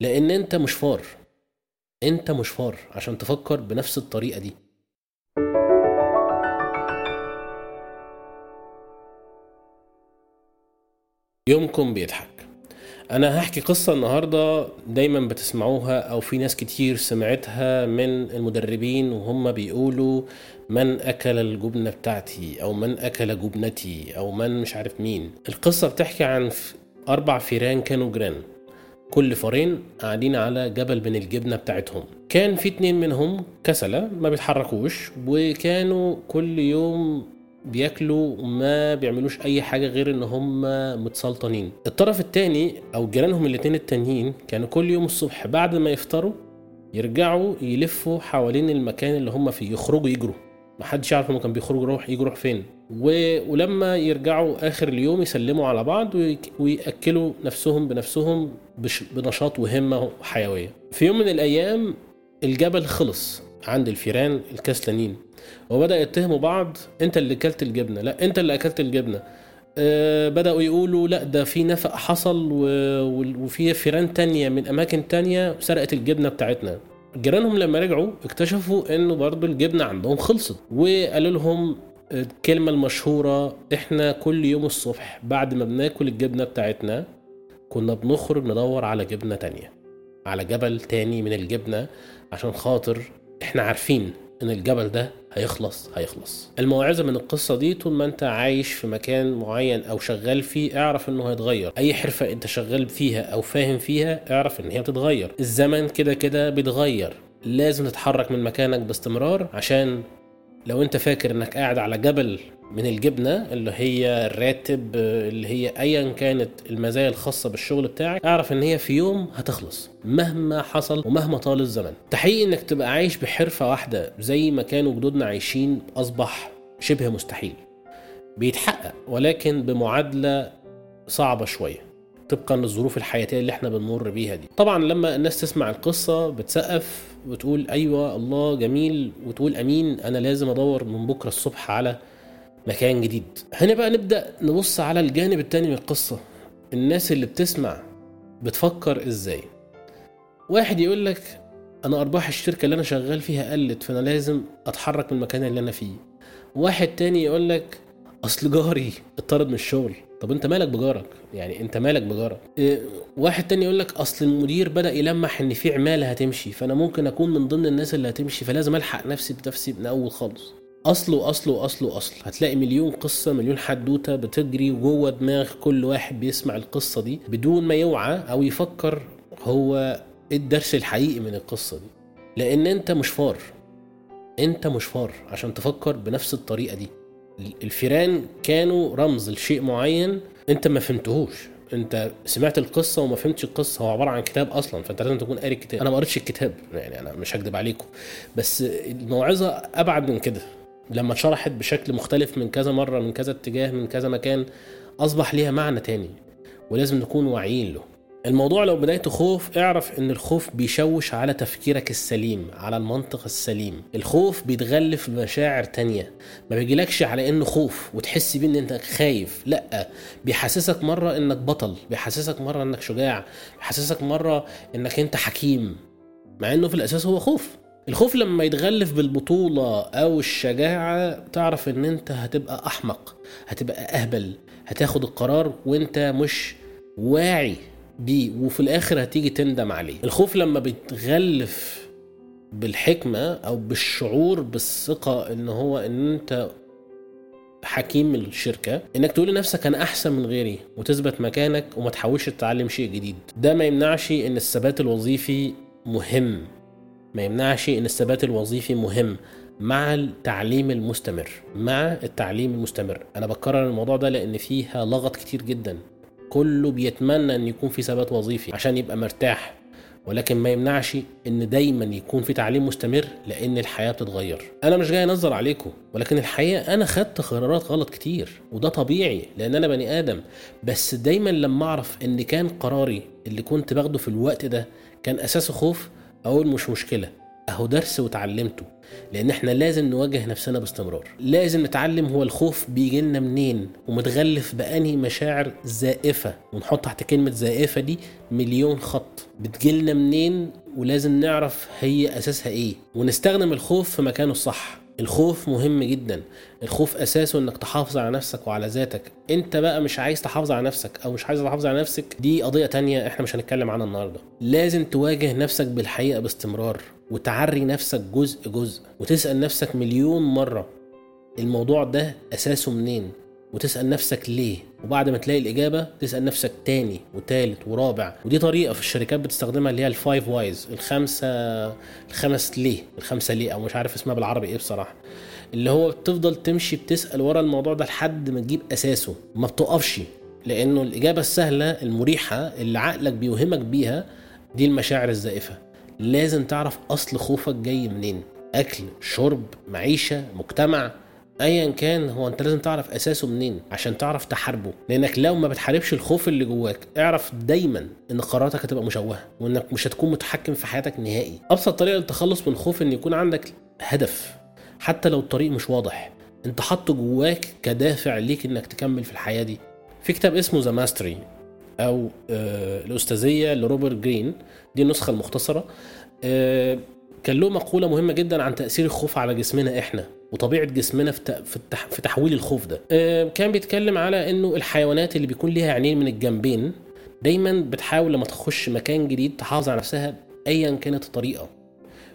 لأن أنت مش فار أنت مش فار عشان تفكر بنفس الطريقة دي. يومكم بيضحك. أنا هحكي قصة النهاردة دايما بتسمعوها أو في ناس كتير سمعتها من المدربين وهم بيقولوا من أكل الجبنة بتاعتي أو من أكل جبنتي أو من مش عارف مين. القصة بتحكي عن أربع فيران كانوا جيران. كل فارين قاعدين على جبل من الجبنة بتاعتهم. كان في اتنين منهم كسلة ما بيتحركوش وكانوا كل يوم بياكلوا وما بيعملوش أي حاجة غير إن هم متسلطنين. الطرف التاني أو جيرانهم الاتنين التانيين كانوا كل يوم الصبح بعد ما يفطروا يرجعوا يلفوا حوالين المكان اللي هم فيه يخرجوا يجروا. محدش يعرف هم كانوا بيخرجوا يروح يجروا فين. ولما يرجعوا آخر اليوم يسلموا على بعض. ويأكلوا نفسهم بنفسهم. بنشاط وهمة وحيويه في يوم من الأيام الجبل خلص عند الفيران الكسلانين وبدأ يتهموا بعض أنت اللي أكلت الجبنة لا أنت اللي أكلت الجبنة آه، بدأوا يقولوا لا ده في نفق حصل وفي فيران تانية من أماكن تانية سرقت الجبنة بتاعتنا جيرانهم لما رجعوا اكتشفوا إنه برضو الجبنة عندهم خلصت وقالوا لهم الكلمة المشهورة إحنا كل يوم الصبح بعد ما بناكل الجبنة بتاعتنا كنا بنخرج ندور على جبنة تانية على جبل تاني من الجبنة عشان خاطر إحنا عارفين إن الجبل ده هيخلص هيخلص. الموعظة من القصة دي طول ما أنت عايش في مكان معين أو شغال فيه اعرف إنه هيتغير. أي حرفة أنت شغال فيها أو فاهم فيها اعرف إن هي بتتغير. الزمن كده كده بيتغير. لازم تتحرك من مكانك باستمرار عشان لو انت فاكر انك قاعد على جبل من الجبنة اللي هي الراتب اللي هي ايا كانت المزايا الخاصة بالشغل بتاعك اعرف ان هي في يوم هتخلص مهما حصل ومهما طال الزمن. تحقيق انك تبقى عايش بحرفة واحدة زي ما كانوا جدودنا عايشين أصبح شبه مستحيل. بيتحقق ولكن بمعادلة صعبة شوية. طبقا للظروف الحياتية اللي إحنا بنمر بيها دي. طبعا لما الناس تسمع القصة بتسقف وتقول أيوه الله جميل وتقول أمين أنا لازم أدور من بكرة الصبح على مكان جديد. هنا بقى نبدأ نبص على الجانب التاني من القصة. الناس اللي بتسمع بتفكر إزاي؟ واحد يقول لك أنا أرباح الشركة اللي أنا شغال فيها قلت فأنا لازم أتحرك من المكان اللي أنا فيه. واحد تاني يقول لك أصل جاري اتطرد من الشغل. طب انت مالك بجارك؟ يعني انت مالك بجارك؟ إيه، واحد تاني يقول لك اصل المدير بدأ يلمح ان في عمالة هتمشي فانا ممكن اكون من ضمن الناس اللي هتمشي فلازم الحق نفسي بنفسي من اول خالص. اصله اصله اصله اصل. هتلاقي مليون قصة مليون حدوتة بتجري جوه دماغ كل واحد بيسمع القصة دي بدون ما يوعى أو يفكر هو إيه الدرس الحقيقي من القصة دي. لأن أنت مش فار أنت مش فار عشان تفكر بنفس الطريقة دي. الفيران كانوا رمز لشيء معين انت ما فهمتهوش. انت سمعت القصة وما فهمتش القصة. هو عبارة عن كتاب أصلا فأنت لازم تكون قاري الكتاب. أنا ما قريتش الكتاب يعني أنا مش هكدب عليكم. بس الموعظة أبعد من كده. لما اتشرحت بشكل مختلف من كذا مرة من كذا اتجاه من كذا مكان أصبح ليها معنى تاني. ولازم نكون واعيين له. الموضوع لو بدايته خوف اعرف إن الخوف بيشوش على تفكيرك السليم على المنطق السليم. الخوف بيتغلف بمشاعر تانية. ما بيجيلكش على إنه خوف وتحس بيه إن أنت خايف لأ. بيحسسك مرة إنك بطل بيحسسك مرة إنك شجاع بيحسسك مرة إنك أنت حكيم. مع إنه في الأساس هو خوف. الخوف لما يتغلف بالبطولة أو الشجاعة تعرف إن أنت هتبقى أحمق هتبقى أهبل هتاخد القرار وأنت مش واعي. بيه وفي الآخر هتيجي تندم عليه. الخوف لما بيتغلف بالحكمة أو بالشعور بالثقة إن هو إن أنت حكيم الشركة إنك تقول لنفسك أنا أحسن من غيري وتثبت مكانك وما تحاولش تتعلم شيء جديد. ده ما يمنعش إن الثبات الوظيفي مهم. ما يمنعش إن الثبات الوظيفي مهم مع التعليم المستمر مع التعليم المستمر. أنا بكرر الموضوع ده لأن فيها لغط كتير جدا. كله بيتمنى إن يكون في ثبات وظيفي عشان يبقى مرتاح. ولكن ما يمنعش إن دايما يكون في تعليم مستمر لأن الحياة بتتغير. أنا مش جاي أنظر عليكم ولكن الحقيقة أنا خدت قرارات غلط كتير وده طبيعي لأن أنا بني آدم. بس دايما لما أعرف إن كان قراري اللي كنت باخده في الوقت ده كان اساسه خوف أقول مش مشكلة. أهو درس وتعلمته لأن إحنا لازم نواجه نفسنا باستمرار. لازم نتعلم هو الخوف بيجي لنا منين ومتغلف بأنهي مشاعر زائفة. ونحط تحت كلمة زائفة دي مليون خط. بتجيلنا منين ولازم نعرف هي أساسها إيه. ونستخدم الخوف في مكانه الصح. الخوف مهم جدا. الخوف أساسه إنك تحافظ على نفسك وعلى ذاتك. أنت بقى مش عايز تحافظ على نفسك أو مش عايز تحافظ على نفسك دي قضية تانية إحنا مش هنتكلم عنها النهارده. لازم تواجه نفسك بالحقيقة باستمرار وتعري نفسك جزء جزء وتسأل نفسك مليون مرة الموضوع ده أساسه منين؟ وتسأل نفسك ليه؟ وبعد ما تلاقي الإجابة تسأل نفسك تاني وتالت ورابع. ودي طريقة في الشركات بتستخدمها اللي هي ال Five Whys الخمسة الخمس ليه الخمسة ليه أو مش عارف اسمها بالعربي إيه بصراحة. اللي هو بتفضل تمشي بتسأل ورا الموضوع ده لحد ما تجيب أساسه. ما بتقفش لأنه الإجابة السهلة المريحة اللي عقلك بيوهمك بيها دي المشاعر الزائفة. لازم تعرف أصل خوفك جاي منين. أكل شرب معيشة مجتمع. ايا كان هو أنت لازم تعرف أساسه منين عشان تعرف تحاربه. لأنك لو ما بتحاربش الخوف اللي جواك اعرف دايما إن قراراتك هتبقى مشوهة وإنك مش هتكون متحكم في حياتك نهائي. أبسط طريقة للتخلص من الخوف إن يكون عندك هدف حتى لو الطريق مش واضح. أنت حاطه جواك كدافع ليك إنك تكمل في الحياة دي. في كتاب اسمه The Mastery أو آه الأستاذية لروبرت جرين دي النسخة المختصرة. آه كان له مقولة مهمة جدا عن تأثير الخوف على جسمنا إحنا وطبيعة جسمنا في تحويل الخوف ده. آه كان بيتكلم على إنه الحيوانات اللي بيكون ليها عينين من الجنبين دايما بتحاول لما تخش مكان جديد تحافظ على نفسها ايا كانت الطريقة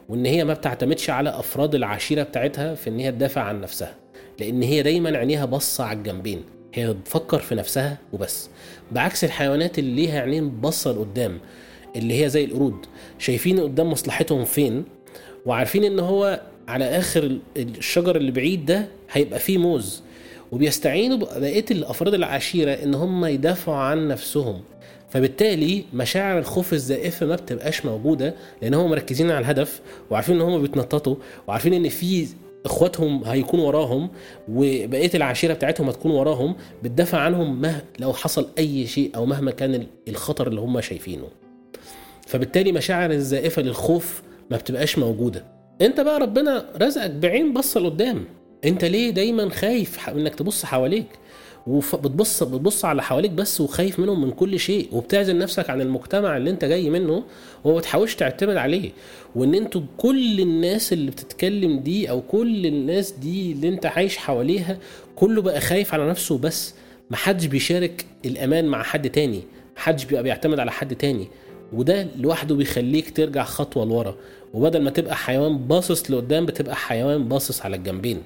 وإن هي ما بتعتمدش على أفراد العشيرة بتاعتها في إن هي تدافع عن نفسها لأن هي دايما عينيها باصة على الجنبين هي بتفكر في نفسها وبس. بعكس الحيوانات اللي ليها عينين باصة لقدام اللي هي زي القرود شايفين قدام مصلحتهم فين؟ وعارفين إن هو على آخر الشجر اللي بعيد ده هيبقى فيه موز. وبيستعينوا بقية الأفراد العشيرة إن هم يدافعوا عن نفسهم. فبالتالي مشاعر الخوف الزائفة ما بتبقاش موجودة لأن هم مركزين على الهدف وعارفين إن هم بيتنططوا وعارفين إن في إخواتهم هيكونوا وراهم وبقية العشيرة بتاعتهم هتكون وراهم بتدافع عنهم مه لو حصل أي شيء أو مهما كان الخطر اللي هم شايفينه. فبالتالي مشاعر الزائفة للخوف ما بتبقاش موجودة. انت بقى ربنا رزقك بعين بصه لقدام. انت ليه دايما خايف انك تبص حواليك؟ وبتبص بتبص على حواليك بس وخايف منهم من كل شيء وبتعزل نفسك عن المجتمع اللي انت جاي منه وما بتحاولش تعتمد عليه. وان أنتوا كل الناس اللي بتتكلم دي أو كل الناس دي اللي انت عايش حواليها كله بقى خايف على نفسه بس محدش بيشارك الأمان مع حد تاني. محدش بيبقى بيعتمد على حد تاني. وده لوحده بيخليك ترجع خطوة لورا. وبدل ما تبقى حيوان باصص لقدام بتبقى حيوان باصص على الجنبين.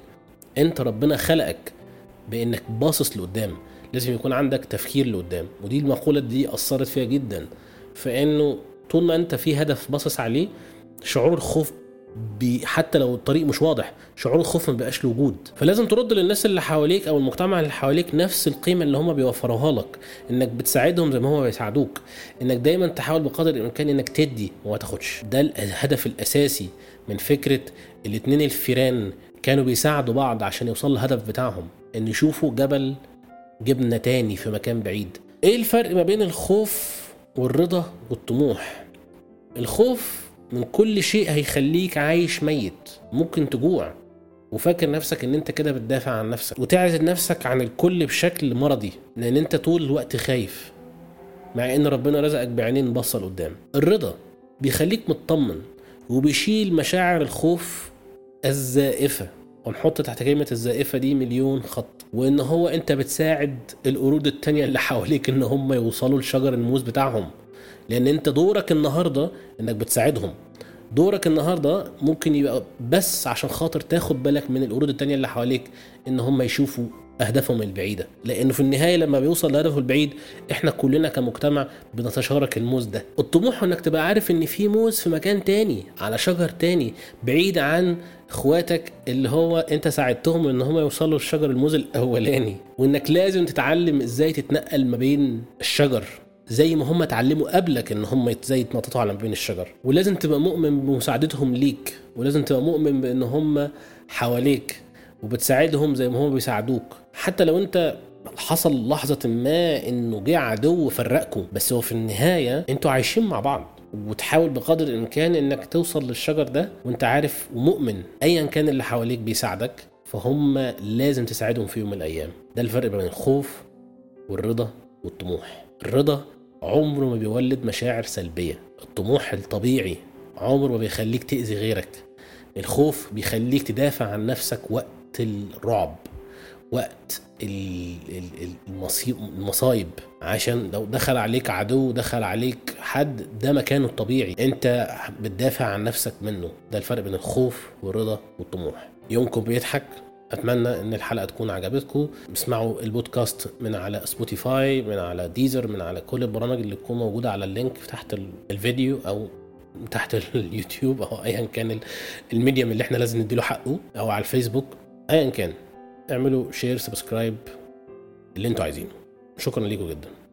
انت ربنا خلقك بإنك باصص لقدام. لازم يكون عندك تفكير لقدام. ودي المقولة دي أثرت فيها جدا. فإنه طول ما أنت في هدف باصص عليه شعور الخوف حتى لو الطريق مش واضح شعور الخوف ما بقاش له وجود فلازم ترد للناس اللي حواليك أو المجتمع اللي حواليك نفس القيمة اللي هم بيوفروها لك إنك بتساعدهم زي ما هم بيساعدوك. إنك دايما تحاول بقدر الإمكان إنك تدي وما تاخدش. ده الهدف الأساسي من فكرة الاتنين الفيران كانوا بيساعدوا بعض عشان يوصلوا الهدف بتاعهم إن يشوفوا جبل جبنة تاني في مكان بعيد. إيه الفرق ما بين الخوف والرضا والطموح؟ الخوف من كل شيء هيخليك عايش ميت ممكن تجوع. وفاكر نفسك إن أنت كده بتدافع عن نفسك وتعزل نفسك عن الكل بشكل مرضي لأن أنت طول الوقت خايف. مع إن ربنا رزقك بعينين بصل قدام. الرضا بيخليك مطمن وبيشيل مشاعر الخوف الزائفة. ونحط تحت كلمة الزائفة دي مليون خط. وإن هو أنت بتساعد القرود التانية اللي حواليك إن هم يوصلوا لشجر الموز بتاعهم. لأن أنت دورك النهاردة إنك بتساعدهم. دورك النهاردة ممكن يبقى بس عشان خاطر تاخد بالك من القرود التانية اللي حواليك إن هم يشوفوا أهدافهم البعيدة. لأنه في النهاية لما بيوصل لهدفه البعيد إحنا كلنا كمجتمع بنتشارك الموز ده. الطموح إنك تبقى عارف إن في موز في مكان تاني على شجر تاني بعيد عن إخواتك اللي هو أنت ساعدتهم إن هم يوصلوا لشجر الموز الأولاني. وإنك لازم تتعلم إزاي تتنقل ما بين الشجر زي ما هم اتعلموا قبلك إن هم إزاي يتنططوا على بين الشجر. ولازم تبقى مؤمن بمساعدتهم ليك. ولازم تبقى مؤمن بإن هم حواليك وبتساعدهم زي ما هم بيساعدوك. حتى لو أنت حصل لحظة ما إنه جه عدو فرقكم بس هو في النهاية أنتوا عايشين مع بعض. وتحاول بقدر الإمكان إنك توصل للشجر ده وأنت عارف ومؤمن ايا كان اللي حواليك بيساعدك فهم لازم تساعدهم في يوم من الأيام. ده الفرق بين الخوف والرضا والطموح. الرضا عمره ما بيولد مشاعر سلبية. الطموح الطبيعي عمره ما بيخليك تأذي غيرك. الخوف بيخليك تدافع عن نفسك وقت الرعب وقت المصايب. عشان لو دخل عليك عدو دخل عليك حد ده مكانه الطبيعي. انت بتدافع عن نفسك منه. ده الفرق بين الخوف والرضا والطموح. يومكم بيضحك. أتمنى إن الحلقة تكون عجبتكم. اسمعوا البودكاست من على Spotify من على Deezer من على كل البرامج اللي تكون موجودة على ال link تحت الفيديو أو تحت اليوتيوب أو ايا كان ال medium اللي إحنا لازم نديله حقه أو على الفيسبوك. ايا كان. اعملوا share subscribe اللي أنتوا عايزينه. شكرا ليكم جدا.